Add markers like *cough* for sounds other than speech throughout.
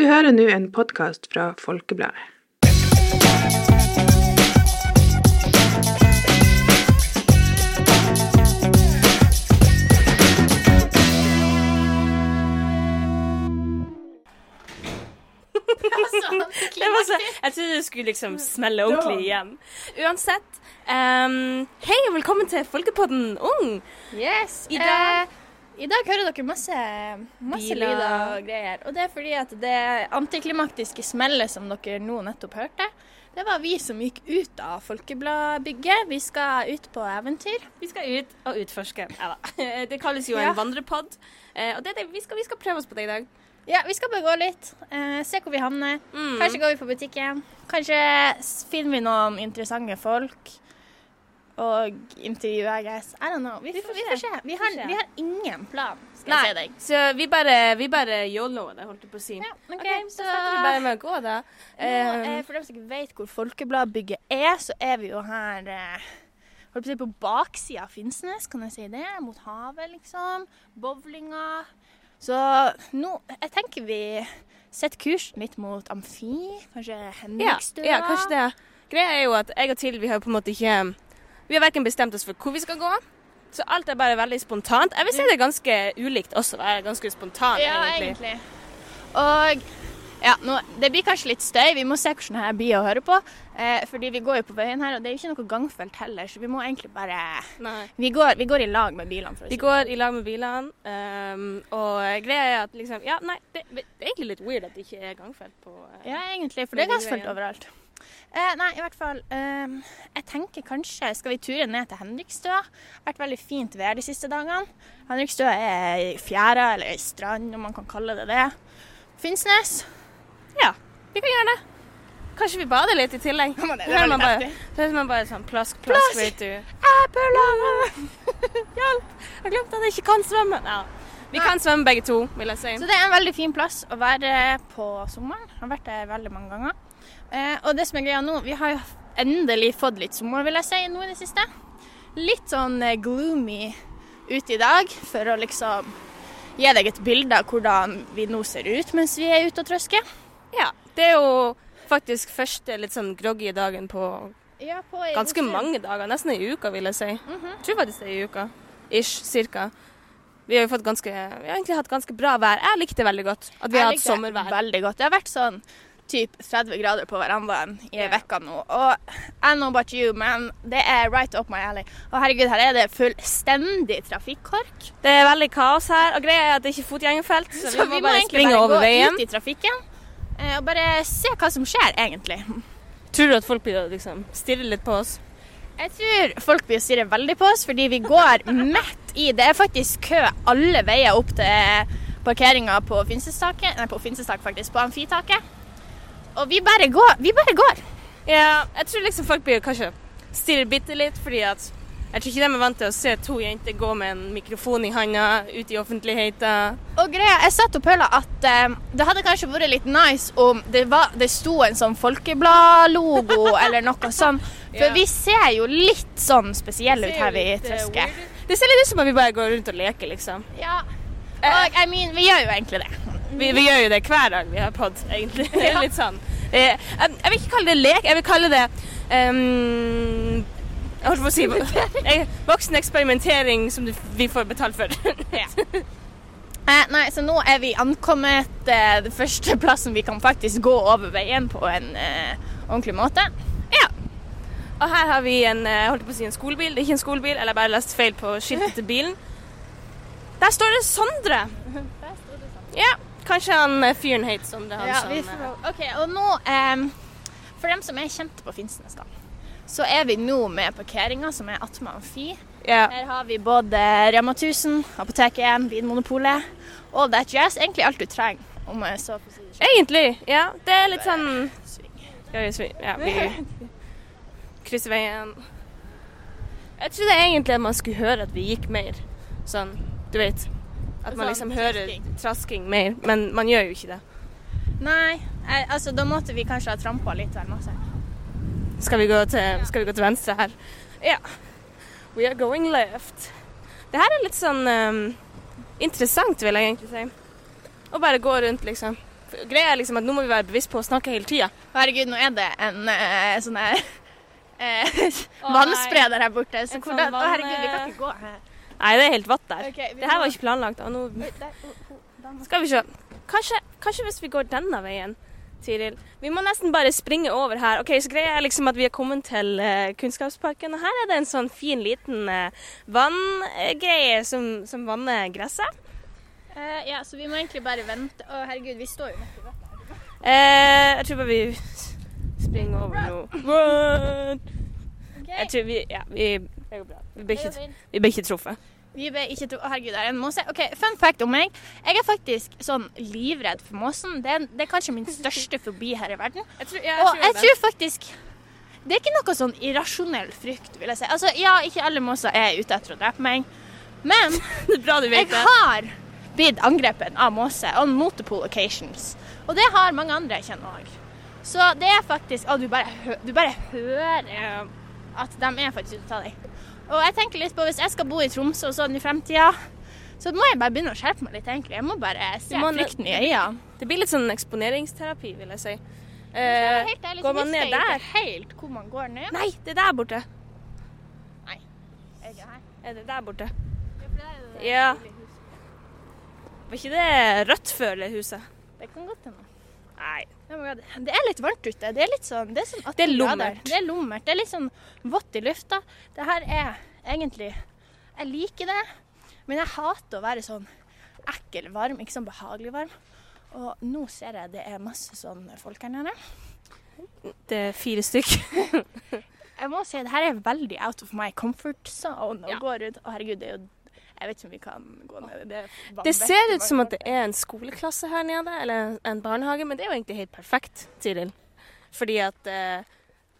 Du hører nå en podkast fra Folkebladet. Det var så, jeg trodde det skulle liksom smelle ordentlig igjen. Uansett, Um, hei og velkommen til Folkepodden Ung. Yes. I dag- eh, I dag hører dere masse, masse lyder og greier. Og det er fordi at det antiklimatiske smellet som dere nå nettopp hørte, det var vi som gikk ut av Folkebladbygget. Vi skal ut på eventyr. Vi skal ut og utforske. Ja, da. *laughs* Det kalles jo Ja. en vandrepod. Eh, og det, det, vi, skal, vi skal prøve oss på det i dag. Ja, vi skal bare gå litt. Eh, se hvor vi havner. Mm. Kanskje går vi på butikken. Kanskje finner vi noen interessante folk. Og intervjue, I guess. I don't know. Vi, Vi får, vi får se. Vi har, vi har ingen plan, skal Nei, jeg si deg. så vi bare, vi bare yoloer det, holdt jeg på å si. Ja, ok, okay, så starter vi bare med å gå, da. Nå, eh, Eh, for dem som ikke vet hvor Folkebladbygget er, så er vi jo her eh, holdt på, å si, på baksida av Finnsnes, kan jeg si det. Mot havet, liksom. Bowlinga. Så nå Jeg tenker vi setter kursen litt mot Amfi. Kanskje ja, Henrikstua. ja, kanskje det. Greia er jo at jeg og Til vi har på en måte ikke Vi har verken bestemt oss for hvor vi skal gå. Så alt er bare veldig spontant. Jeg vil si det er ganske ulikt også å være ganske spontan, Ja, egentlig. egentlig. Og ja, nå, det blir kanskje litt støy. Vi må se hvordan det her blir å høre på. Eh, fordi vi går jo på veien her, og det er jo ikke noe gangfelt heller, så vi må egentlig bare Vi går, vi går i lag med bilene. Vi si går i lag med bilene, um, og greia er at liksom Ja, nei, det, det er egentlig litt weird at det ikke er gangfelt på eh, Ja, egentlig, for det er gangfelt overalt. Eh, nei, i hvert fall Eh, Jeg tenker kanskje Skal vi ture ned til Henriksstøa? Vært veldig fint vær de siste dagene. Henriksstøa er ei fjæra, eller ei strand, om man kan kalle det det. Finnsnes. Ja, vi kan gjøre det. Kanskje vi bader litt i tillegg. Ja, det er man bare, så man bare sånn plask, plask, vet du. *laughs* Hjelp! Jeg glemte at jeg ikke kan svømme. Ja. Vi kan svømme begge to, vil jeg si. Så det er en veldig fin plass å være på sommeren. Jeg Har vært der veldig mange ganger. Eh, og det som er greia nå, vi har jo endelig fått litt sommer, vil jeg si, nå i det siste. Litt sånn eh, gloomy ute i dag, for å liksom gi deg et bilde av hvordan vi nå ser ut mens vi er ute og trøsker. Ja, det er jo faktisk første litt sånn groggy dagen på Ja, på ganske mange dager. Nesten ei uke, vil jeg si. Mhm. Jeg tror faktisk det er ei uke. Ish, cirka. Vi har jo fått ganske, vi har egentlig hatt ganske bra vær. Jeg likte det veldig godt. At vi Jeg har hatt sommervær. Veldig godt. Det har vært sånn typ 30 grader på verandaen i ei uke nå. Og I know about you, men det er right up my alley. Og herregud, her er det fullstendig trafikkork. Det er veldig kaos her, og greia er at det er ikke fotgjengerfelt, så, Så vi må bare egentlig springe bare over gå veien. ut i trafikken eh, og bare se hva som skjer, egentlig. Tror du at folk blir liksom stirre litt på oss? Jeg tror folk blir stirre veldig på oss, fordi vi går *laughs* midt i Det er faktisk kø alle veier opp til parkeringa på Finsestak, faktisk. På Amfitaket. Og vi bare går. Vi bare går. Ja, jeg tror liksom folk blir kanskje stirrer bitte litt, fordi at jeg tror ikke de er vant til å se to jenter gå med en mikrofon i handa ute i offentligheten. Og greia, jeg satt og føla at eh, det hadde kanskje vært litt nice om det, var, det sto en sånn Folkeblad-logo *laughs* eller noe sånt. For Ja. vi ser jo litt sånn spesielle ut her vi eh, trøsker. Det ser litt ut som at vi bare går rundt og leker, liksom. Ja. Og I mean, vi gjør jo egentlig det. Vi, vi gjør jo det hver dag vi har pod, egentlig. Det er litt sånn. Eh, jeg, jeg vil ikke kalle det lek, jeg vil kalle det um, Jeg holdt på å si eh, voksen eksperimentering som du, vi får betalt for. Eh, nei, så nå er vi ankommet eh, den første plassen vi kan faktisk gå over veien på en eh, ordentlig måte. Ja. Og her har vi en, eh, holdt på å si en skolebil. Det er ikke en skolebil, eller jeg bare lest feil på skiltet til bilen. Der står det Sondre. Ja, kanskje han eh, fyren het Sondre. Han Ja, som, ok, og nå, um, for dem som er kjente på Finnsnes da, så er vi nå med parkeringa som er Atma Amfi. Yeah. Her har vi både Rema 1000, Apoteket 1, Vinmonopolet og That Jazz. Egentlig alt du trenger. Om jeg så på siden. Egentlig, ja. Det er litt sånn. Ja, ja, vi *laughs* krysser veien. Jeg trodde egentlig at man skulle høre at vi gikk mer. Sånn, du vet. At man Sånn liksom hører trasking. trasking mer. Men man gjør jo ikke det. Nei, altså da måtte vi kanskje ha trampa litt vel masse. Skal vi gå til, skal vi gå til venstre her? Ja. We are going left. Det her er litt sånn um, interessant, vil jeg egentlig si. Å bare gå rundt, liksom. Greia er liksom at nå må vi være bevisst på å snakke hele tida. Herregud, nå er det en uh, sånn her eh, *laughs* vannspreder her borte. Så hvordan, sånn å, herregud, vi kan ikke gå her. Nei, det er helt vatt der. Okay, Det her var ikke planlagt. Og nå oh, oh, skal vi se. Kanskje, kanskje hvis vi går denne veien, Tiril. Vi må nesten bare springe over her. Ok, så greia er liksom at Vi har kommet til uh, Kunnskapsparken, og her er det en sånn fin liten uh, vanngreie som, som vanner gresset. Uh, ja, så vi må egentlig bare vente. Å, herregud, vi står jo midt i vettet. Jeg tror bare vi springer over nå. Run! Jeg tror vi Ja, vi Det går bra. Vi ble ikke, vi ble ikke truffet. Vi ble ikke truffet. Herregud, det er en måse. OK, fun fact om meg. Jeg er faktisk sånn livredd for måsen. Det er, det er kanskje min største fobi her i verden. Jeg tror, Og jeg tror faktisk Det er ikke noe sånn irrasjonell frykt, vil jeg si. Altså, ja, ikke alle måser er ute etter å drepe meg, men *laughs* bra du jeg det. har blitt angrepet av måse on multiple occasions. Og det har mange andre jeg kjenner òg. Så det er faktisk Å, du bare, du bare hører at de er faktisk ute av deg. Og jeg tenker litt på hvis jeg skal bo i Tromsø og sånn i fremtida, så må jeg bare begynne å skjerpe meg litt, egentlig. Jeg må bare se må- frykten i øynene. Det blir litt sånn eksponeringsterapi, vil jeg si. Eh, helt ærlig, går man ned der? ikke der? helt hvor man går ned. Nei, det er der borte. Nei. er det her. Er det der borte? Ja, for der er det Ja. lille huset. Var ikke det rødt før det huset? Det kan godt hende. Nei. Det er litt varmt ute. Det er litt sånn, det er sånn Det er lummert. Det er lummert. Det er litt sånn vått i lufta. Det her er egentlig Jeg liker det, men jeg hater å være sånn ekkel varm, ikke sånn behagelig varm. Og nå ser jeg det er masse sånn folk her nede. Det er fire stykk. *laughs* Jeg må si det her er veldig out of my comfort zone å Ja. gå rundt. Å herregud, det er jo Jeg vet ikke om vi kan gå ned. Det, Det ser ut som at det er en skoleklasse her nede, eller en barnehage, men det er jo egentlig helt perfekt, Tiril. Fordi at eh,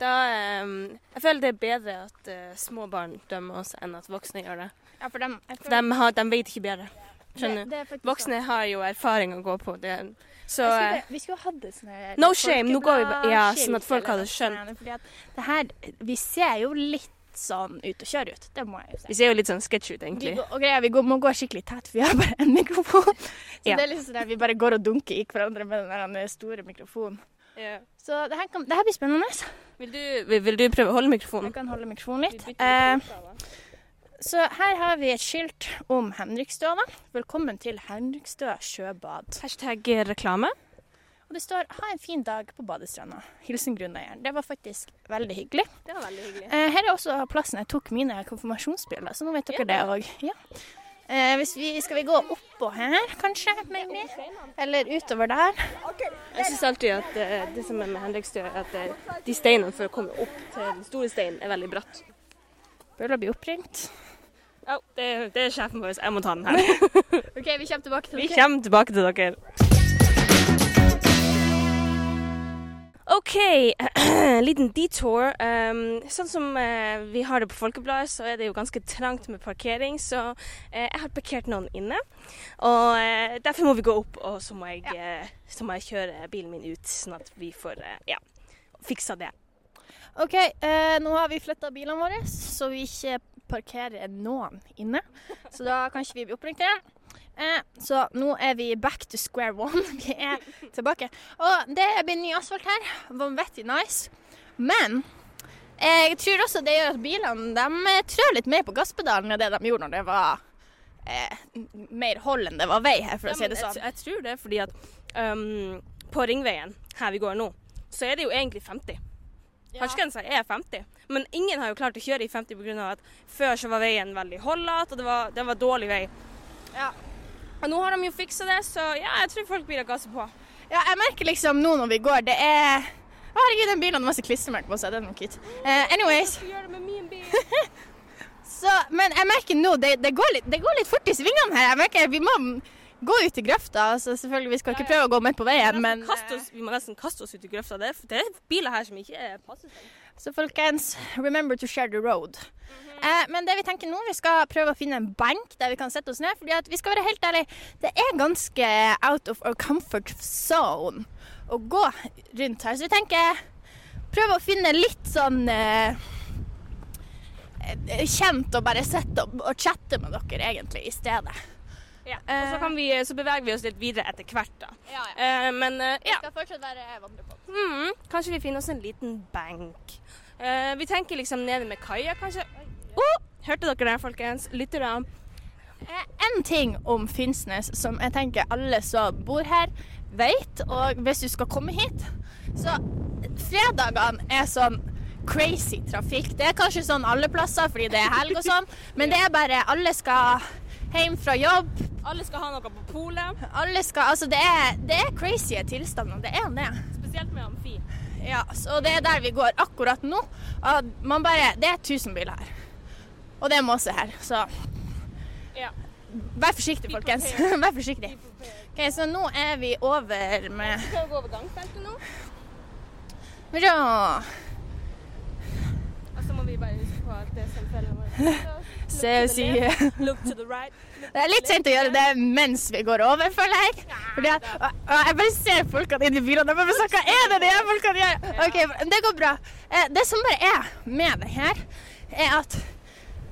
da eh, Jeg føler det er bedre at eh, små barn dømmer oss enn at voksne gjør det. Ja, for dem, For føler- de, har, de vet ikke bedre. Skjønner du? Voksne har jo erfaring å gå på. Det, så eh, skulle, vi skulle hatt det sånn No shame, nå går vi ja, sånn at folk hadde skjønt. Fordi at det her, vi ser jo litt sånn ut og kjøre ut. Det må jeg jo vi ser jo litt sånn sketsj ut, Vi, egentlig. går, og greia, vi går, må gå skikkelig tett, for vi har bare en mikrofon. *laughs* Så Ja. det er liksom sånn at vi bare går og dunker i hverandre med den store mikrofonen. Så det her, kan, det her blir spennende. Vil, du, vil, vil du prøve å holde mikrofonen? Jeg kan holde mikrofonen litt. Vi Eh, så her har vi et skilt om Henrikstø. da. Velkommen til Henrikstø sjøbad. Hashtag reklame. Og det står 'Ha en fin dag på badestranda'. Hilsen grunneieren. Det var faktisk veldig hyggelig. Det var veldig hyggelig. Eh, her er også plassen jeg tok mine konfirmasjonsbilder, så nå vet dere Ja. det òg. Ja. Eh, hvis vi, skal vi gå oppå her, kanskje? Maybe? Eller utover der? Jeg syns alltid at eh, det som er med Henrikstø, er at eh, de steinene for å komme opp til den store steinen er veldig bratt. Bør bli oppringt. Ja, det, det er sjefen vår. Jeg må ta den her. *laughs* *laughs* OK, vi kommer tilbake til dere. Vi kommer tilbake til dere. OK, *clears throat* liten detour. Um, sånn som uh, vi har det på Folkebladet, så er det jo ganske trangt med parkering. Så uh, jeg har parkert noen inne. Og uh, derfor må vi gå opp, og så må jeg, så må jeg kjøre bilen min ut, sånn at vi får ja, fiksa det. OK, nå har vi flytta bilene våre, så vi ikke parkerer noen inne. Så da kan ikke vi bli oppringt igjen. Eh, så nå er vi back to square one. *laughs* Vi er tilbake. Og det blir ny asfalt her. Vanvittig nice. Men jeg tror også det gjør at bilene de trør litt mer på gasspedalen enn det de gjorde når det var eh, mer hold enn det var vei her, for å si det jeg, sånn. jeg tror det er fordi at um, på ringveien, her vi går nå, så er det jo egentlig 50. Fartsgrensa er 50, men ingen har jo klart å kjøre i 50 pga. at før så var veien veldig holdete, og det var, det var dårlig vei. Ja. Og nå har de jo fiksa det, så ja, jeg tror folk blir å gasse på. Ja, jeg merker liksom nå når vi går, det er Å, herregud, den bilen har masse klistremerker på seg. Det er noe kitt. Eh, anyways. *laughs* Så, men jeg merker nå, det, det, går litt, det går litt fort i svingene her. Jeg merker Vi må gå ut i grøfta. Så selvfølgelig, vi skal ikke prøve å gå midt på veien, men oss, vi må nesten kaste oss ut i grøfta. Det, det er biler her som ikke er passer seg. Så folkens, remember to share the road. Eh, men det vi tenker nå, vi skal prøve å finne en benk der vi kan sette oss ned. fordi at vi skal være helt ærlige, det er ganske out of our comfort zone å gå rundt her. Så vi tenker prøve å finne litt sånn eh, eh, kjent å bare sitte og, og chatte med dere egentlig i stedet. Ja. Og så, kan vi, så beveger vi oss litt videre etter hvert, da. Ja, ja. Eh, men eh, ja, skal fortsatt være vandrepod. mm, kanskje vi finner oss en liten benk. Eh, vi tenker liksom nede med kaia, kanskje. Oh, hørte dere det, folkens? Lyttere. Eh, En ting om Finnsnes som jeg tenker alle som bor her, vet, og hvis du skal komme hit Så fredagene er sånn crazy trafikk. Det er kanskje sånn alle plasser fordi det er helg og sånn, men det er bare alle skal hjem fra jobb. Alle skal ha noe på polet, Alle skal Altså, det er, det er crazy tilstander. Det er det. spesielt med amfi. Ja, så det er der vi går akkurat nå. Man bare Det er 1000 biler her. Og det er Måse her, så Ja. Vær forsiktig, folkens. *laughs* Vær forsiktig. Ok, Så nå er vi over med Skal vi gå over gangfeltet nå? Bra. Og så må vi bare huske på at det vårt. Se og si. *laughs* Det er litt sent å gjøre det mens vi går over, føler jeg. Fordi at, og, jeg bare ser folkene inni bilene. Jeg bare Hva er det de her folkene gjør? Ok, Det går bra. Eh, Det som bare er med det her, er at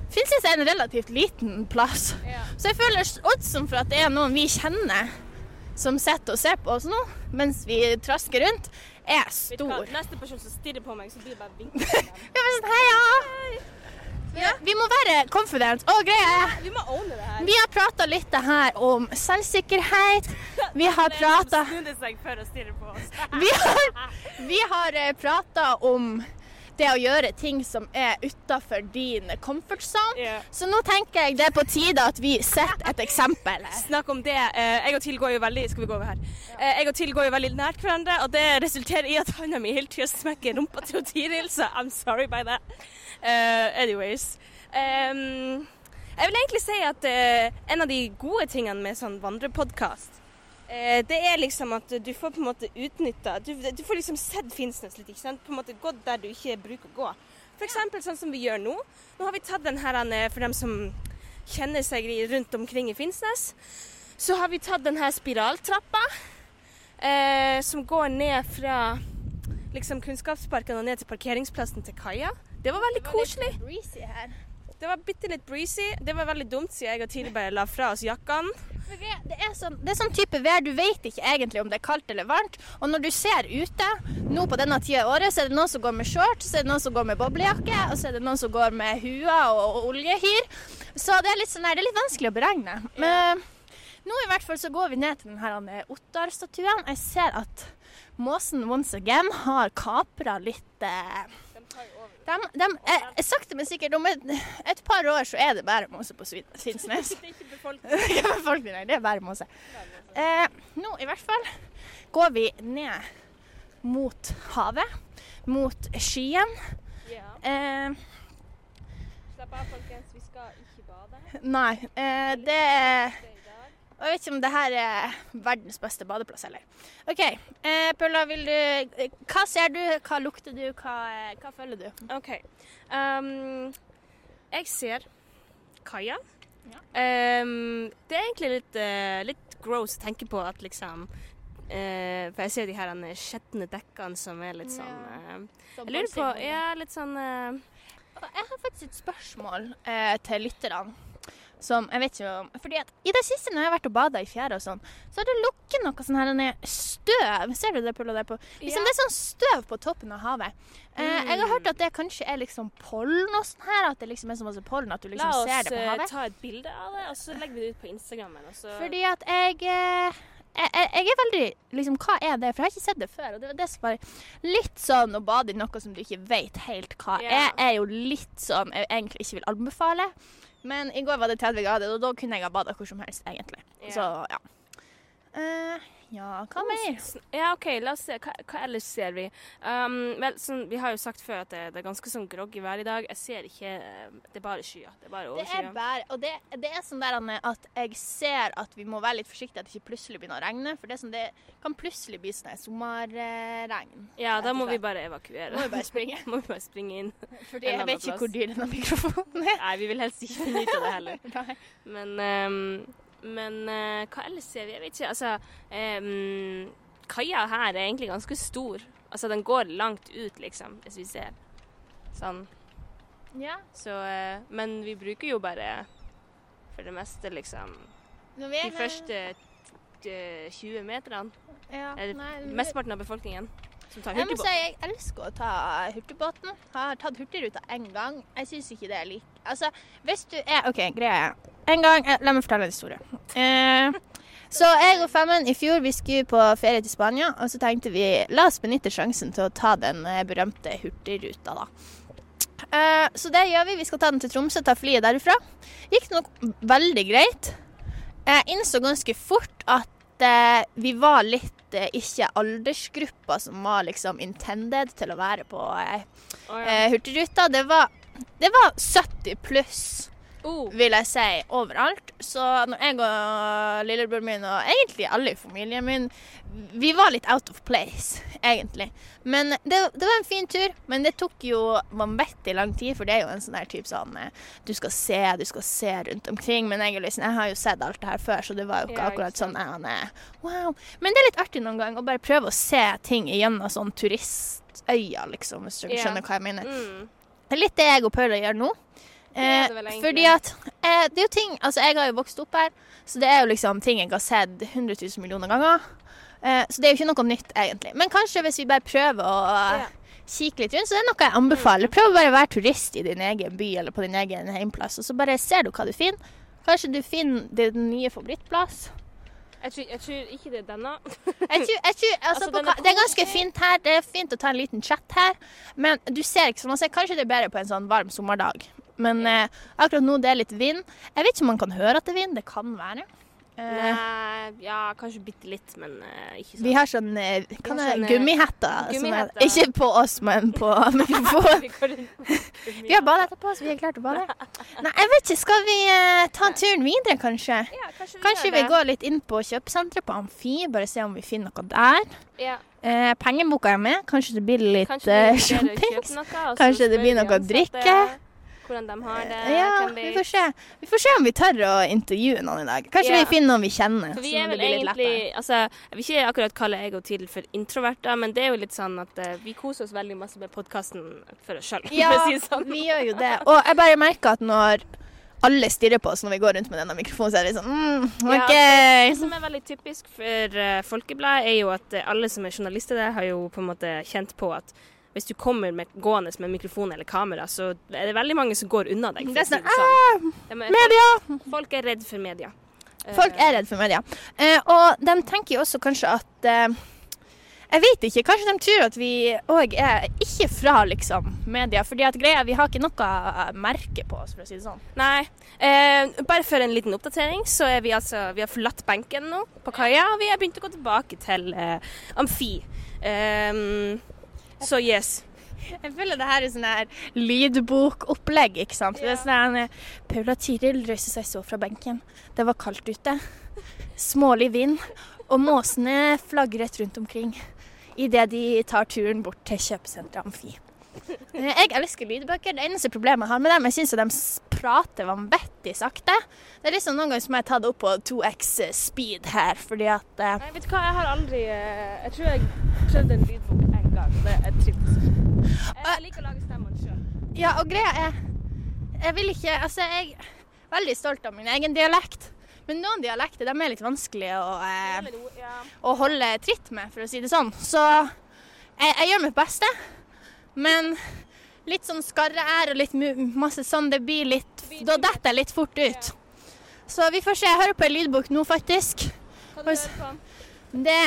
Finnsnes er en relativt liten plass. Ja. Så jeg føler oddsen for at det er noen vi kjenner som sitter og ser på oss nå, mens vi trasker rundt, er stor. Neste person som stirrer på meg, så blir det bare vink. *laughs* Jeg var sånn, Heia! Ja, vi må være confident. Og greia er Vi må owne det her. Vi har prata litt her om selvsikkerhet. Vi har prata. Vi har, vi har prata om det å gjøre ting som er utafor din comfort zone. Yeah. Så nå tenker jeg det er på tide at vi setter et eksempel. Snakk om det. Eh, Jeg og Til går jo veldig Skal vi gå over her? Eh, Jeg og Til går jo veldig nært hverandre, og det resulterer i at hånda mi hele tida smekker rumpa til Tiril, så I'm sorry by that. Uh, anyways. Um, jeg vil egentlig si at uh, en av de gode tingene med sånn vandrepodkast det er liksom at du får på en måte utnytta du, du får liksom sett Finnsnes litt, ikke sant? På en måte gått der du ikke bruker å gå. F.eks. sånn som vi gjør nå. Nå har vi tatt den her eh, for dem som kjenner seg rundt omkring i Finnsnes. Så har vi tatt den her spiraltrappa eh, som går ned fra liksom Kunnskapsparken og ned til parkeringsplassen til kaia. Det var veldig koselig. breezy her. Det var bitte litt breezy. Det var veldig dumt siden jeg og Tilly bare la fra oss jakkene. Det- er, sånn, det er sånn type vær, du vet ikke egentlig om det er kaldt eller varmt. Og når du ser ute, nå på denne tida av året, så er det noen som går med shorts, så er det noen som går med boblejakke, og så er det noen som går med hua og, oljehyr. Så det er litt sånn det er litt vanskelig å beregne. Men nå i hvert fall så går vi ned til denne Ottar-statuen. Jeg ser at måsen once again har kapra litt eh, de, de, er, sakte, men sikkert, om et, et par år så er det bare måse på Finnsnes. *laughs* Det er ikke befolkning. *laughs* Det er bare måse. Eh, nå i hvert fall går vi ned mot havet, mot skyen. Ja. Eh, Slapp av, folkens. Vi skal ikke bade. nei, eh, det er Det er i dag. Og Jeg vet ikke om det her er verdens beste badeplass heller. OK. Eh, Paula, vil du Hva ser du, hva lukter du, hva, eh, hva føler du? OK. Um, jeg ser kaia. Ja. Um, det er egentlig litt, uh, litt gross å tenke på at liksom uh, For jeg ser de her skjetne dekkene som er litt sånn uh, Jeg lurer på Ja, litt sånn eh, Jeg har faktisk et spørsmål eh, til lytterne. Som jeg vet ikke om Fordi at i det siste når jeg har vært og bada i fjæra og sånn, så har det lukket noe sånn her nede støv. Ser du det, pullet der på? Liksom, Ja. Det er sånn støv på toppen av havet. Eh, Jeg har hørt at det kanskje er liksom pollen og sånn her. At det liksom er så masse pollen at du liksom La ser oss det på havet. La oss ta et bilde av det, og så legger vi det ut på Instagrammen. Så Fordi at jeg eh, jeg, jeg jeg er veldig liksom, Hva er det? For jeg har ikke sett det før. Og det var det som var litt sånn å bade i noe som du ikke vet helt hva yeah. er, er jo litt sånn jeg egentlig ikke vil anbefale. Men i går var det 30 grader, og da kunne jeg ha bada hvor som helst, egentlig. Yeah. Så ja. Eh, ja, hva mer? Ja, OK, la oss se. Hva, hva ellers ser vi? Um, vel, sånn, vi har jo sagt før at det, det er ganske sånn groggy vær i dag. Jeg ser ikke eh, Det er bare skyer. Det er bare Det er bare, og det, det er sånn der Anne, at jeg ser at vi må være litt forsiktige at det ikke plutselig begynner å regne. For det, sånn, det kan plutselig bli sånn sommerregn. Ja, da må vi bare evakuere. Må vi bare springe. *laughs* må vi bare springe inn. *laughs* Fordi jeg vet ikke plass. hvor dyr denne mikrofonen er. Nei, vi vil helst ikke finne ut av det heller. *laughs* Men, ehm, men eh, hva ellers ser vi? Jeg vet ikke. Altså ehm, Kaia her er egentlig ganske stor. Altså, den går langt ut, liksom, hvis vi ser. Sånn. Ja. Så eh, Men vi bruker jo bare for det meste, liksom de første eh, 20 meterne. ja, nei, mesteparten av befolkningen som tar Jeg må si jeg elsker å ta hurtigbåten. Har tatt hurtigruta én gang. Jeg syns ikke det er lik Altså, hvis du er OK, greia er En gang eh, La meg fortelle en historie. Eh, så jeg og Femmen i fjor vi skulle på ferie til Spania, og så tenkte vi la oss benytte sjansen til å ta den eh, berømte hurtigruta, da. Eh, så det gjør vi. Vi skal ta den til Tromsø, ta flyet derfra. Gikk nok veldig greit. Jeg innså ganske fort at eh, vi var litt eh, ikke aldersgruppa som var liksom intended til å være på eh, oh, ja. Hurtigruta. Det var, det var 70 pluss, Oh, vil jeg si, overalt. Så når jeg og lillebroren min, og egentlig alle i familien min, vi var litt out of place, egentlig. Men det, det var en fin tur, men det tok jo vanvittig lang tid, for det er jo en sånn der type sånn eh, Du skal se, du skal se rundt omkring. Men jeg, liksom, jeg har jo sett alt det her før, så det var jo ikke Ja, akkurat ikke sånn eh, wow. Men det er litt artig noen gang å bare prøve å se ting gjennom sånn turistøya, liksom, hvis du skjønner hva jeg mener. mm. Det er litt det jeg og Paula gjør nå. Eh, fordi at eh, det er jo ting Altså, jeg har jo vokst opp her, så det er jo liksom ting jeg har sett 100 000 millioner ganger. Eh, så det er jo ikke noe nytt, egentlig. Men kanskje hvis vi bare prøver å Ja. kikke litt rundt, så det er noe jeg anbefaler. Prøv å bare være turist i din egen by eller på din egen heimplass, og så bare ser du hva du finner. Kanskje du finner din nye favorittplass. jeg, tror, jeg tror ikke det er denne. *laughs* Jeg tror, jeg tror, altså, Altså, på, den ka- det er ganske fint her. Det er fint å ta en liten chat her. Men du ser ikke så masse. Kanskje det er bedre på en sånn varm sommerdag. Men eh, akkurat nå det er litt vind. Jeg vet ikke om man kan høre at det er vind. Det kan være. Eh, Nei, ja, kanskje bitte litt, men uh, ikke sånn. vi har sånn eh, har gummihetter. er- gummihetter. Ikke på oss, men på *laughs* *laughs* mikrofonen. *laughs* Vi har badet etterpå, så vi er klare til å bade. Nei, jeg vet ikke. Skal vi uh, ta turen videre, kanskje? Ja, kanskje vi Kanskje vi går litt inn på kjøpesenteret på Amfi, bare se om vi finner noe der. Ja, Uh, pengeboka er med. Kanskje det blir litt kanskje vi vurderer å shopping. kjøpe noe, og så Kanskje det blir noe å drikke. Hvordan de har det. Ja, hvem vi får se. Vi får se om vi tør å intervjue noen i dag. Kanskje Ja. vi finner noen vi kjenner. For vi er vel egentlig altså, Jeg vil ikke akkurat kalle jeg og Tidel for introverter, men det er jo litt sånn at uh, vi koser oss veldig masse med podkasten for oss sjøl. *laughs* Ja, si sånn. vi gjør jo det. Og jeg bare merker at når alle stirrer på oss når vi går rundt med denne mikrofonen, så er det sånn mm, Ja, OK. Det som er veldig typisk for uh, Folkebladet, er jo at alle som er journalister der, har jo på en måte kjent på at hvis du kommer med, gående med mikrofon eller kamera, så er det veldig mange som går unna deg. Det er sånn, sånn. De er, Media! Folk, er redd for media. Eh, *laughs* Folk er redd for media. Eh, og de tenker jo også kanskje at eh, Jeg vet ikke. Kanskje de tror at vi òg er ikke fra liksom media. fordi at greia, vi har ikke noe merke på oss, for å si det sånn. Nei. Eh, bare for en liten oppdatering, så er vi altså Vi har forlatt benken nå på kaia, og vi har begynt å gå tilbake til eh, amfi. Ehm, så yes. Jeg føler det her er sånn her lydbokopplegg, ikke sant. Det er sånn her, Paula Tiril røyste seg så fra benken. Det var kaldt ute. Smålig vind. Og måsene flagret rundt omkring idet de tar turen bort til kjøpesenteret Amfi. Eh, Jeg elsker lydbøker. Det eneste problemet jeg har med dem, jeg syns de prater vanvittig sakte. Det er liksom Noen ganger som jeg tar det opp på 2x speed her, fordi at eh, Nei, vet du hva, jeg har aldri eh, Jeg tror jeg prøvde en lydbok og det jeg trivelig. Jeg, liker å lage stemmene sjøl. Ja, og greia er Jeg vil ikke Altså, jeg er veldig stolt av min egen dialekt. Men noen dialekter de er litt vanskelig å, eh, å holde tritt med, for å si det sånn. Så jeg, jeg gjør mitt beste. Men litt sånn skarre-r og litt masse sånn, det blir litt Da detter jeg litt fort ut. Så vi får se. Jeg hører på en lydbok nå, faktisk. Hva du hører på? Det,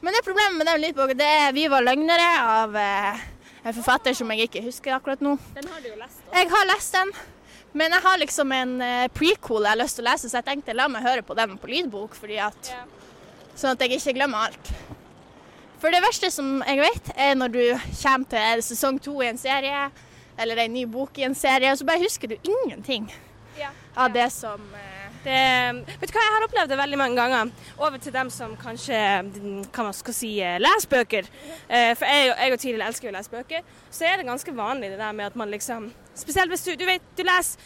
men det problemet med den lydboka, det er 'Vi var løgnere' av eh, en forfatter som jeg ikke husker akkurat nå. Den har du jo lest. også. Jeg har lest den, men jeg har liksom en eh, prequel jeg har lyst til å lese, så jeg tenkte la meg høre på den på lydbok, fordi at, Ja. sånn at jeg ikke glemmer alt. For det verste som jeg vet, er når du kommer til sesong to i en serie, eller en ny bok i en serie, og så bare husker du ingenting Ja. av det som eh, Det, vet du hva, Jeg har opplevd det veldig mange ganger. Over til dem som kanskje kan man skal si, eh, leser bøker. Eh, For jeg, jeg og Tiril elsker jo å lese bøker. Så er det ganske vanlig det der med at man liksom Spesielt hvis du, du vet, du leser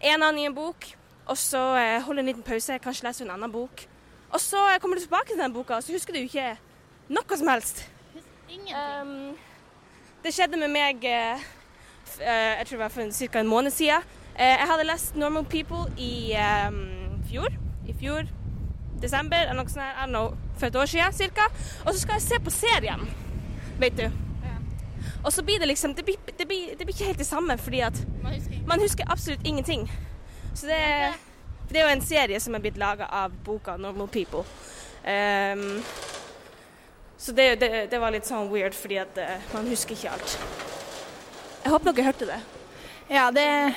en annen i en bok, og så eh, holder en liten pause, kanskje leser en annen bok. Og så kommer du tilbake til den boka, og så husker du ikke noe som helst. Um, det skjedde med meg jeg tror det var for ca. en måned siden. Eh, jeg hadde lest 'Normal People' i um, fjor. I fjor, desember eller noe sånt, her, I don't know, for et år siden cirka. Og så skal jeg se på serien, vet du. Og så blir det liksom Det blir, det blir, det blir ikke helt det samme, fordi at Man husker man husker absolutt ingenting. Så det, det er jo en serie som er blitt laga av boka 'Normal People'. Um, så det, det, det var litt sånn weird, fordi at uh, man husker ikke alt. Jeg håper dere hørte det. Ja, det,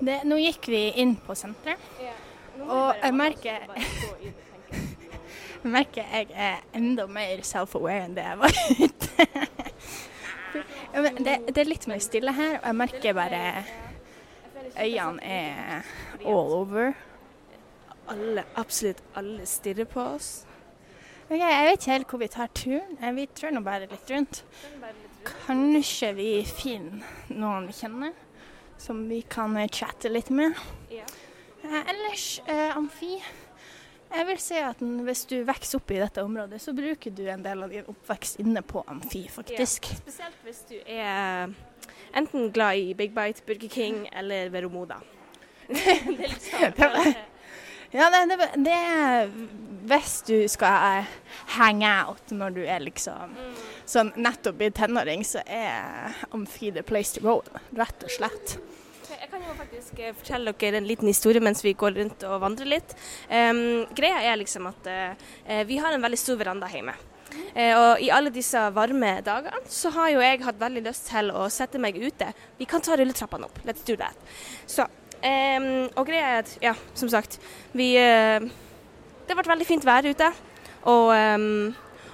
det Nå gikk vi inn på senteret. Og jeg merker *laughs* Jeg merker jeg er enda mer self-aware enn det jeg var ute. Ja, *laughs* det, det er litt mer stille her, og jeg merker bare øynene er all over. Alle, absolutt alle stirrer på oss. Ok, jeg vet ikke helt hvor vi tar turen. Vi tror nå bare litt rundt. Kanskje vi finner noen vi kjenner, som vi kan eh, chatte litt med. Ja. Eh, ellers, eh, Amfi. Jeg vil si at hvis du vokser opp i dette området, så bruker du en del av din oppvekst inne på Amfi, faktisk. Ja, Spesielt hvis du er enten glad i Big Bite, Burger King eller Veromoda. *laughs* det er litt sånn. *laughs* Ja, det, det, det er hvis du skal hang out når du er liksom sånn nettopp blitt tenåring, så er Amfi the place to go, rett og slett. Jeg kan jo faktisk eh, fortelle dere en liten historie mens vi går rundt og vandrer litt. Um, greia er liksom at uh, vi har en veldig stor veranda hjemme. Eh, og i alle disse varme dagene så har jo jeg hatt veldig lyst til å sette meg ute. Vi kan ta rulletrappene opp. Let's do that. Så, em, og greia er at, ja, som sagt, vi eh, Det ble veldig fint vær ute. Og,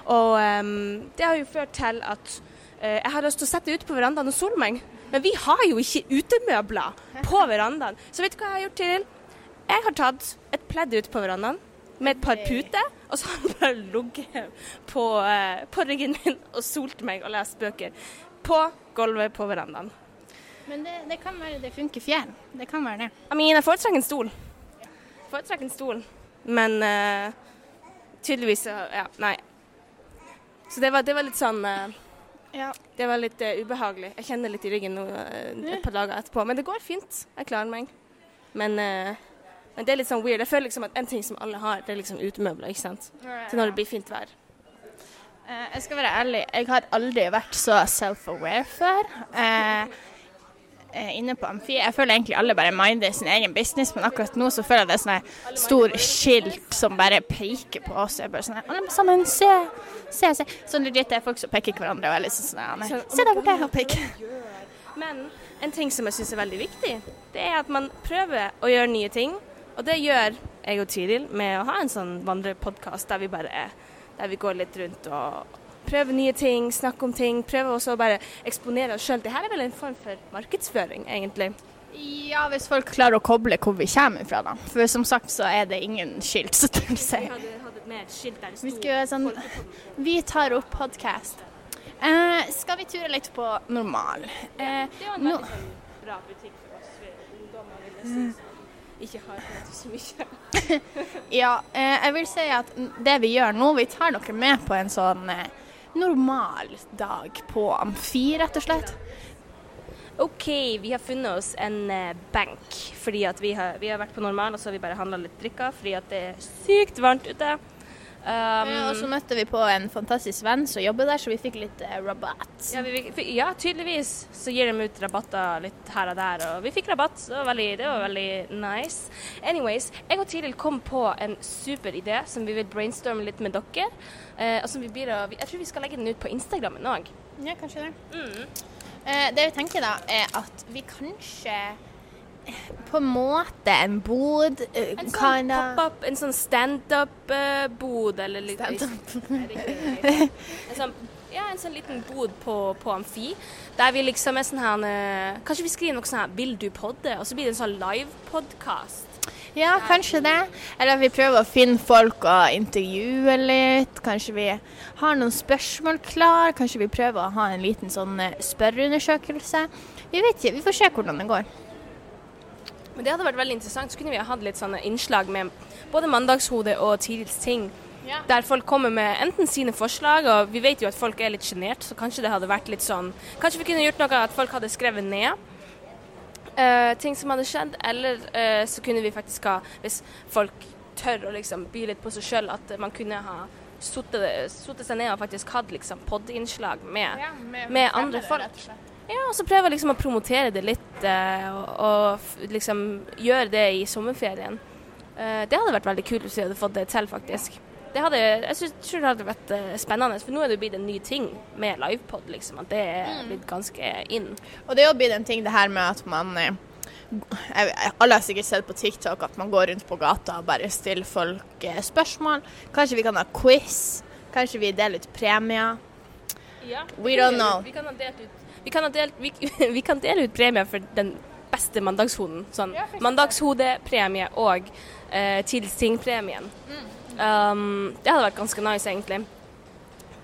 og um, det har jo ført til at uh, jeg har lyst til å sette ut på verandaen og sole meg. Men vi har jo ikke utemøbler på verandaen. Så vet du hva jeg har gjort, Tiril? Jeg har tatt et pledd ut på verandaen med et par puter, og så har jeg bare ligget på, uh, på ryggen min og solt meg og lest bøker på gulvet på verandaen. Men det, det kan være det funker fjell. Det kan være det. I mean, jeg foretrekker en stol. Foretrekker en stol. Men uh, tydeligvis Ja, nei. Så det var, det var litt sånn uh, Ja. Det var litt uh, ubehagelig. Jeg kjenner litt i ryggen eh, et par dager etterpå. Men det går fint. Jeg klarer meg. Men, men det er litt sånn weird. Jeg føler liksom at en ting som alle har, det er liksom utemøbler. ikke sant? Til når det blir fint vær. Jeg skal være ærlig, jeg har aldri vært så self-aware før. Uh, inne på Amfi. Jeg føler egentlig alle bare minder sin egen business, men akkurat nå så føler jeg det er sånn her stor skilt som bare peker på oss. Jeg bare sånn alle sammen, se, se, se. Sånn legit det er folk som peker hverandre og er liksom sånn Sånn, Se der borte, og peker. Men en ting som jeg syns er veldig viktig, det er at man prøver å gjøre nye ting. Og det gjør jeg og Tiril med å ha en sånn vandrepodkast der vi bare er, der vi går litt rundt og prøver nye ting, snakke om ting. Prøve også å bare eksponere oss sjøl. Dette er vel en form for markedsføring, egentlig. Ja, hvis folk klarer å koble hvor vi kommer fra, da. For som sagt så er det ingen skilt Så det vil si. Vi hadde hatt et mer skilt der Vi gjøre sånn Vi tar opp podkast. Eh, skal vi ture litt på normal? Eh, Det er en veldig sånn bra butikk for oss ungdommer, vil jeg si. Ikke har hørt så mye. *laughs* Ja, eh, jeg vil si at det vi gjør nå, vi tar dere med på en sånn eh, normal dag på Amfi, rett og slett. OK, vi har funnet oss en eh, benk fordi vi har, vi har vært på normal og så har vi bare handla litt drikker fordi det er sykt varmt ute. Um, ja, og så møtte vi på en fantastisk venn som jobber der, så vi fikk litt eh, rabatt. ja, vi, vi, ja, tydeligvis så gir de ut rabatter litt her og der, og vi fikk rabatt. Så det var veldig, det var veldig nice. Anyways, jeg og Tiril kom på en super idé som vi vil brainstorme litt med dere. Eh, og som vi blir Jeg tror vi skal legge den ut på Instagrammen òg. Ja, kanskje det. Mm. Eh, det vi tenker da, er at vi kanskje på en måte en bod eh, En sånn pop-up, en sånn standup-bod, eller litt. En sånn, ja, en sånn liten bod på, på Amfi, der vi liksom er sånn her eh, Kanskje vi skriver noe sånn her 'Vil du podde?' og så blir det en sånn live-podkast. Ja, kanskje det. Eller vi prøver å finne folk og intervjue litt. Kanskje vi har noen spørsmål klar. Kanskje vi prøver å ha en liten sånn eh, spørreundersøkelse. Vi vet ikke. Vi får se hvordan det går. Men det hadde vært veldig interessant. Så kunne vi ha hatt litt sånne innslag med både Mandagshode og Tirils ting. Ja. Der folk kommer med enten sine forslag, og vi vet jo at folk er litt sjenert, så kanskje det hadde vært litt sånn Kanskje vi kunne gjort noe at folk hadde skrevet ned uh, ting som hadde skjedd, eller uh, så kunne vi faktisk ha Hvis folk tør å liksom by litt på seg sjøl, at man kunne ha sittet seg ned og faktisk hatt liksom podinnslag med med andre folk. Ja, og så prøve liksom å promotere det litt, eh, og, og liksom gjøre det i sommerferien. Eh, det hadde vært veldig kult hvis vi hadde fått det til, faktisk. Det hadde, jeg synes, tror det hadde vært eh, spennende, for nå er det jo blitt en ny ting med livepod, liksom. At det er blitt ganske in. Og det er jo blitt en ting det her med at man jeg- Alle har sikkert sett på TikTok at man går rundt på gata og bare stiller folk spørsmål. Kanskje vi kan ha quiz? Kanskje vi deler ut premier? We don't know. Vi kan ha delt ut, vi kan dele, vi, *laughs* vi kan dele ut premier for den beste mandagshoden. Sånn mandagshodepremie og eh, Tilsing-premien. Um, det hadde vært ganske nice, egentlig.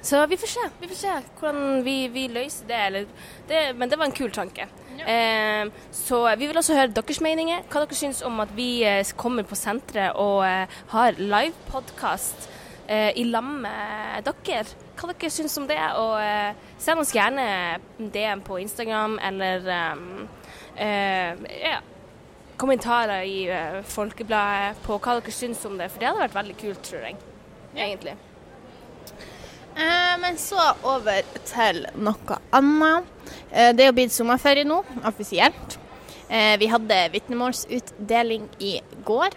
Så vi får se, vi får se hvordan vi, vi løser det, eller det. Men det var en kul tanke. Eh, så vi vil også høre deres meninger. Hva dere syns om at vi eh, kommer på senteret og eh, har livepodkast eh, i lag med dere. Hva dere syns om det? Og eh, send oss gjerne DM på Instagram eller um, eh, ja, kommentarer i eh, Folkebladet på hva dere syns om det. For det hadde vært veldig kult, tror jeg. Egentlig. Eh, men så over til noe annet. Eh, det er jo blitt sommerferie nå, offisielt. Eh, vi hadde vitnemålsutdeling i går.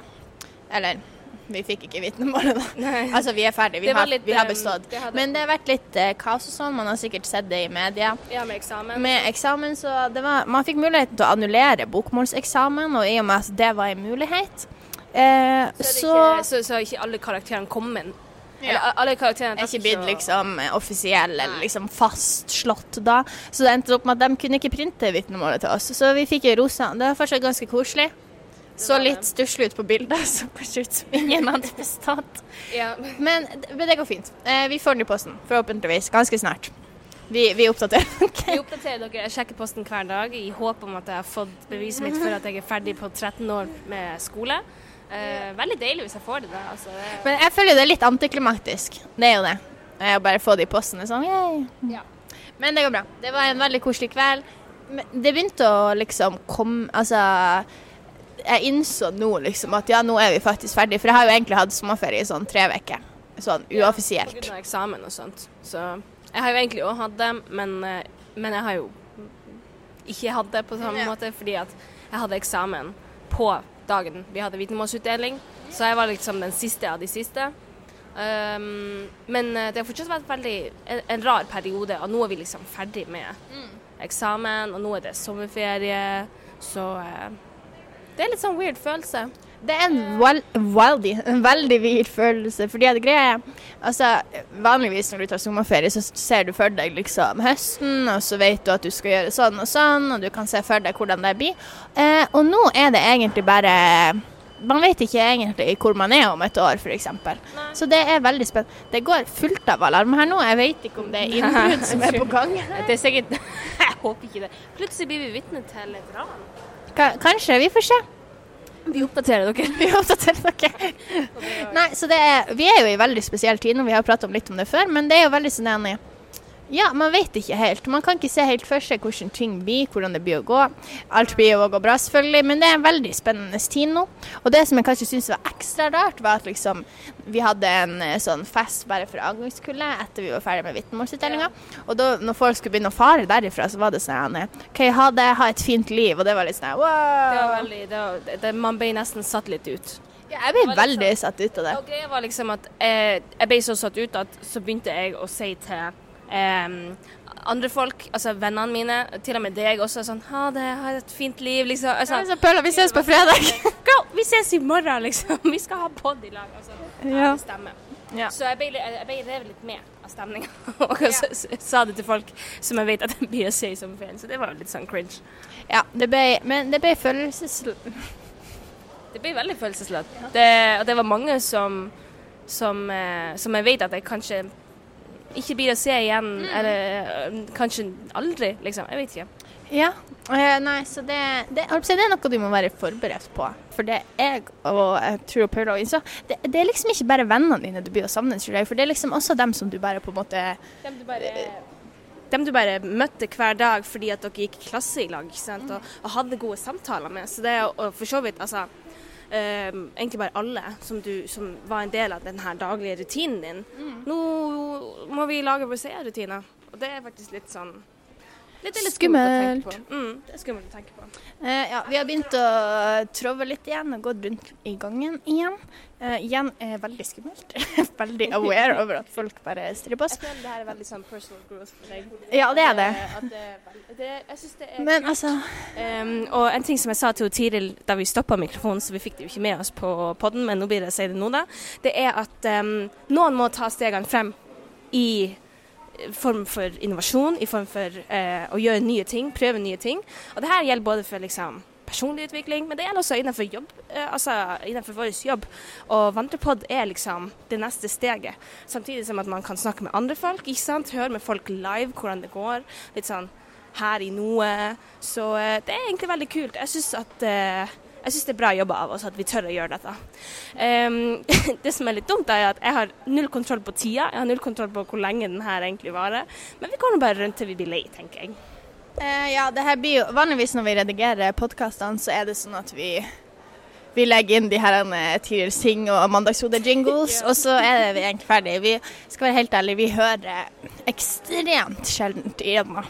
Eller, vi fikk ikke vitnemålet, da. Nei. Altså, vi er ferdige, vi, har, litt, vi har eh, bestått. det Men det har vært litt eh, kaos og sånn, man har sikkert sett det i media. Ja, med eksamen. Med eksamen, så det var, man fikk muligheten til å annullere bokmålseksamen, og i og med at det var en mulighet, eh, så, så ikke, så, så er ikke alle karakterene kommet. Eller a- alle karakterene er ikke blitt liksom offisiell eller liksom fastslått da. Så det endte opp med at de kunne ikke printe vitnemålet til oss. Så vi fikk rosa. Det var fortsatt ganske koselig. Så litt stusslig ut på bildet, *laughs* så kanskje ut som ingen hadde bestått. Ja. Men, men det går fint. Eh, vi får den i posten, forhåpentligvis, ganske snart. Vi, vi oppdaterer. *laughs* Vi oppdaterer dere. Jeg sjekker posten hver dag i håp om at jeg har fått beviset mitt for at jeg er ferdig på 13 år med skole. Eh, veldig deilig hvis jeg får det. da. Altså, det Men jeg føler det er litt antiklimaktisk. Det er jo det. Å bare få det i posten er sånn, yay. Ja. Men det går bra. Det var en veldig koselig kveld. Det begynte å liksom komme Altså, jeg innså nå liksom at ja, nå er vi faktisk ferdig. For jeg har jo egentlig hatt sommerferie i sånn tre uker. Sånn uoffisielt. Grunn av eksamen og sånt. Så jeg har jo egentlig òg hatt det, men, eh, men jeg har jo ikke hatt det på samme Ja. måte, fordi at jeg hadde eksamen på dagen vi hadde vitnemålsutdeling. Så jeg var liksom den siste av de siste. Um, men eh, det har fortsatt vært veldig en, en rar periode, og nå er vi liksom ferdig med eksamen, og nå er det sommerferie, så eh, det er litt sånn weird følelse. Det er en, veldig, en veldig vild følelse. Fordi at greia er altså, Vanligvis når du tar sommerferie, så ser du for deg liksom høsten, og så vet du at du skal gjøre sånn og sånn, og du kan se for deg hvordan det blir. Eh, og nå er det egentlig bare Man vet ikke egentlig hvor man er om et år, f.eks. Så det er veldig spennende. Det går fullt av alarm her nå. Jeg vet ikke om det er innbrudd som er på gang. *laughs* Det er sikkert *laughs* Jeg håper ikke det. Plutselig blir vi vitne til et ran. Ka- Kanskje. Vi får se. Vi oppdaterer dere. *laughs* Vi oppdaterer dere. *laughs* Nei, så det er, vi er jo i veldig spesiell tid og vi har pratet om litt om det før, men det er jo veldig sånn. Ja, man vet ikke helt. Man kan ikke se helt for seg hvordan ting blir, hvordan det blir å gå. Alt blir jo å gå bra, selvfølgelig, men det er en veldig spennende tid nå. Og det som jeg kanskje syns var ekstra rart, var at liksom vi hadde en eh, sånn fest bare for avgangskullet etter vi var ferdig med vitnemålsutdelinga. Og da når folk skulle begynne å fare derifra, så var det sånn OK, ha det, ha et fint liv. Og det var litt sånn wow. Det var veldig, det var, det, man ble nesten satt litt ut. Ja, jeg ble liksom, veldig satt ut av det. Og greia var liksom at eh, jeg ble så satt ut at så begynte jeg å si til andre folk, altså vennene mine, til og med deg også, sånn Ha det, ha et fint liv, liksom. Altså, Ja, Pøla, vi ses på fredag. *laughs* Go, vi ses i morgen, liksom. Vi skal ha pod i lag. Altså, ja. det stemmer. Ja. Så jeg ble, jeg ble revet litt med av stemninga. *laughs* og så, så, sa det til folk som jeg vet at jeg blir å se i sommerferien. Så det var jo litt sånn cringe. Ja, det ble, men det ble følelsesl... Det ble veldig følelsesladd. Det, og det var mange som, som, eh, som jeg vet at jeg kanskje ikke blir å se igjen, eller eh, kanskje aldri, liksom. Jeg vet ikke. Ja. eh, nei, så det, det, det er noe du må være forberedt på. For det jeg og jeg tror Paula innså, det, det er liksom ikke bare vennene dine du blir å savne, tror jeg. For det er liksom også dem som du bare på en måte Dem du bare, dem du bare møtte hver dag fordi at dere gikk i klasse i lag ikke sant? Og, og hadde gode samtaler med. Så det er for så vidt, altså eh, egentlig bare alle som, du, som var en del av den her daglige rutinen din. Mm. Nå må vi lage våre seerrutiner, og det er faktisk litt sånn Litt, litt Skummelt. Mm, det er skummelt å tenke på. Eh, ja, vi har begynt å trove litt igjen og gått rundt i gangen igjen. Eh, igjen er veldig skummelt. *laughs* veldig aware over at folk bare stirrer på oss. Jeg føler det her er veldig sånn personal growth for deg. Ja, det er det. Eh, At det, er det jeg synes det er Men altså Um, og en ting som jeg sa til Tiril da vi stoppa mikrofonen, så vi fikk det jo ikke med oss på podden, men nå blir det å si det nå, da. Det er at um, noen må ta stegene frem i form for innovasjon, i form for eh, å gjøre nye ting, prøve nye ting. Og det her gjelder både for liksom personlig utvikling, men det gjelder også innenfor jobb, eh, altså innenfor vår jobb. Og Vandrepod er liksom det neste steget. Samtidig som at man kan snakke med andre folk, ikke sant? høre med folk live hvordan det går. Litt sånn her i noe. Så eh, det er egentlig veldig kult. Jeg syns at eh, jeg synes det er bra jobba av oss at vi tør å gjøre dette. Um, *laughs* det som er litt dumt, er at jeg har null kontroll på tida. Jeg har null kontroll på hvor lenge den her egentlig varer. Men vi går nå bare rundt til vi blir lei, tenker jeg. Uh, Ja, det her blir jo Vanligvis når vi redigerer podkastene, så er det sånn at vi vi legger inn de her eh, Tiril Singh og Mandagshode-jingles, og så er vi egentlig ferdig. Vi skal være helt ærlige, vi hører ekstremt sjeldent igjennom.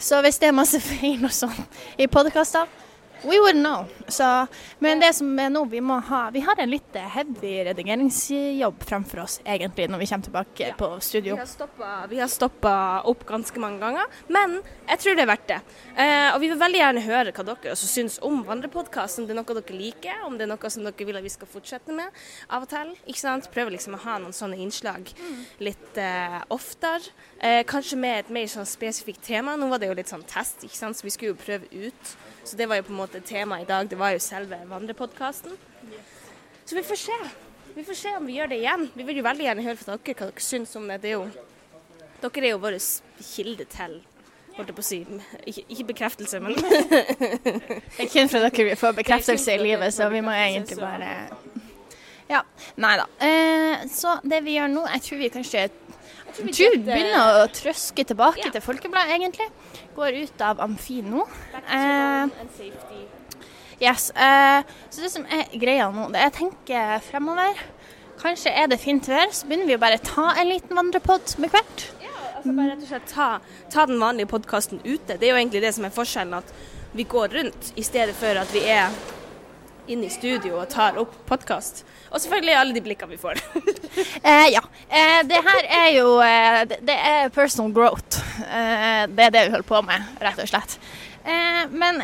Så hvis det er masse *laughs* feil og sånn i podkastene, we wouldn't know. Så, men det som er nå, vi må ha Vi har en litt heavy redigeringsjobb fremfor oss, egentlig, når vi kommer tilbake på studio. Vi har stoppa opp ganske mange ganger, men jeg tror det er verdt det. Eh, og vi vil veldig gjerne høre hva dere også syns om Vandrepodkast. Om det er noe dere liker, om det er noe som dere vil at vi skal fortsette med av og til. ikke sant? Prøve liksom å ha noen sånne innslag litt eh, oftere. Eh, kanskje med et mer sånn spesifikt tema. Nå var det jo litt sånn test, ikke sant? så vi skulle jo prøve ut. Så det var jo på en måte tema i dag. Det var jo selve Vandrepodkasten. Så vi får se. Vi får se om vi gjør det igjen. Vi vil jo veldig gjerne høre fra dere hva dere syns om det. det er jo, dere er jo vår kilde til holdt jeg på å si, ikke, ikke bekreftelse, men *laughs* Det er kun for dere vi får bekreftelse i livet, så vi må egentlig bare Ja. Nei da. Eh, så det vi gjør nå, jeg tror vi kanskje tror begynner å trøske tilbake Ja. til Folkebladet, egentlig. Går ut av Amfi nå. Eh, yes. Uh, så det som er greia nå, det er jeg tenker fremover Kanskje er det fint vær, så begynner vi å bare ta en liten vandrepod med hvert. Altså bare rett og slett ta, ta den vanlige podkasten ute. Det er jo egentlig det som er forskjellen, at vi går rundt i stedet for at vi er inne i studio og tar opp podkast. Og selvfølgelig alle de blikkene vi får. Eh, ja. Eh, det her er jo eh, det, er personal growth. Eh, det er det vi holder på med, rett og slett. Eh, men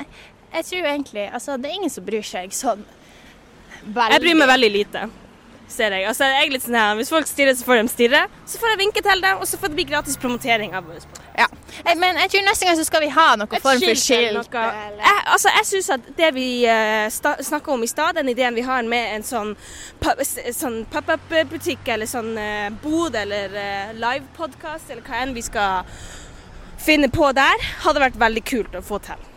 jeg tror egentlig Altså, det er ingen som bryr seg sånn veldig. Jeg bryr meg veldig lite. Ser jeg. Altså, jeg er litt sånn her, Hvis folk stirrer, så får de stirre. Så får jeg vinke til dem, og så får det bli gratis promotering av vår Ja. Eh, men jeg tror neste gang så skal vi ha noe Et form for skilt noe. Jeg, altså, jeg syns at det vi uh, snakka om i stad, den ideen vi har med en sånn, sånn pop-up-butikk eller sånn uh, bod eller uh, live-podkast eller hva enn vi skal finne på der, hadde vært veldig kult å få til.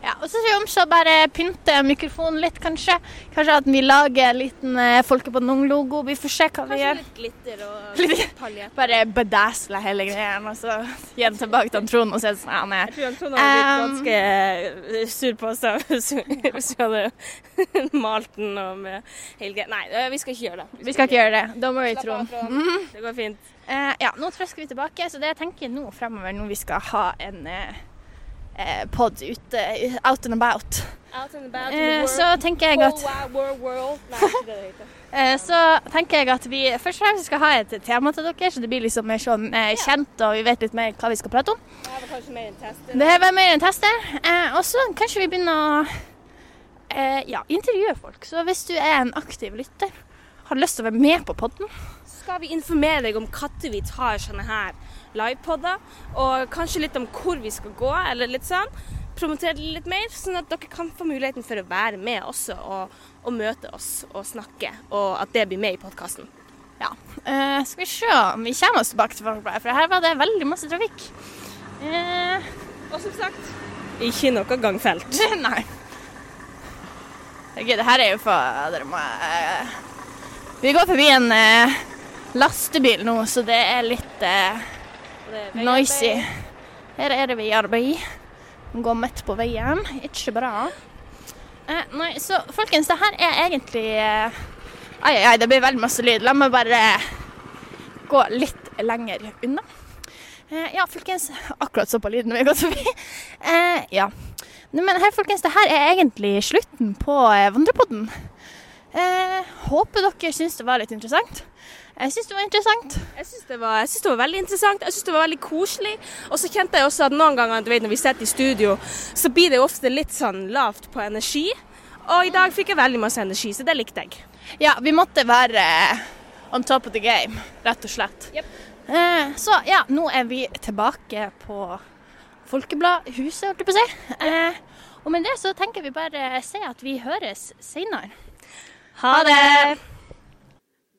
Ja, og så tror vi om så bare pynte mikrofonen litt, kanskje. Kanskje at vi lager en liten eh, Folke på Nung-logo. Vi får se hva vi gjør. Kanskje litt glitter og *laughs* Litt- detaljer. Bare bedæsle hele greia, og så gi den tilbake til Trond og se sånn han er. Jeg tror Trond hadde blitt Um, ganske eh, sur på oss da, *laughs* hvis vi hadde malt den og med hele greia. Nei, eh, vi skal ikke gjøre det. Vi skal ikke gjøre det. Worry, Slapp av, Trond. Mm. Det går fint. Eh, ja, nå trøsker vi tilbake, så det jeg tenker nå fremover, når vi skal ha en eh, eh, pod ute, out and about, Out and about eh, så tenker jeg at *laughs* eh, så tenker jeg at vi først og fremst skal ha et tema til dere, så det blir liksom mer sånn eh, kjent, og vi vet litt mer hva vi skal prate om. Det var kanskje mer en test. Det var mer en tester. Eh, og så kanskje vi begynner å eh, ja, intervjue folk. Så hvis du er en aktiv lytter, har lyst til å være med på podden, skal vi informere deg om når vi tar sånne her livepodder, og kanskje litt om hvor vi skal gå, eller litt sånn. Promotere det litt mer, sånn at dere kan få muligheten for å være med også og, og møte oss og snakke, og at det blir med i podkasten. Ja. Uh, skal vi se om vi kommer oss tilbake til Folkebladet, for her var det veldig masse trafikk. Uh, Og som sagt ikke noe gangfelt. *laughs* nei. Herregud, det her er jo for Dere må uh, Vi går forbi en lastebil nå, så det er litt noisy. Her er det vi i arbeid. Går midt på veien. Ikke bra. Eh, nei, så folkens, det her er egentlig eh, Ai, ai, det blir veldig masse lyd. La meg bare gå litt lenger unna. Eh, ja, folkens. Akkurat så på lyden vi har gått forbi. Eh, ja. Men her, folkens, det her er egentlig slutten på eh, Vandrepodden. Eh, håper dere syns det var litt interessant. Jeg syns det var interessant. Jeg syns det, var- det var veldig interessant, jeg syns det var veldig koselig. Og så kjente jeg også at noen ganger du vet, når vi sitter i studio, så blir det ofte litt sånn lavt på energi. Og i dag fikk jeg veldig masse energi, så det likte jeg. Ja, vi måtte være eh, on top of the game, rett og slett. Yep. Eh, så ja, nå er vi tilbake på Folkebladhuset, holdt jeg på å si. Eh, og med det så tenker vi bare si at vi høres seinere. Ha det!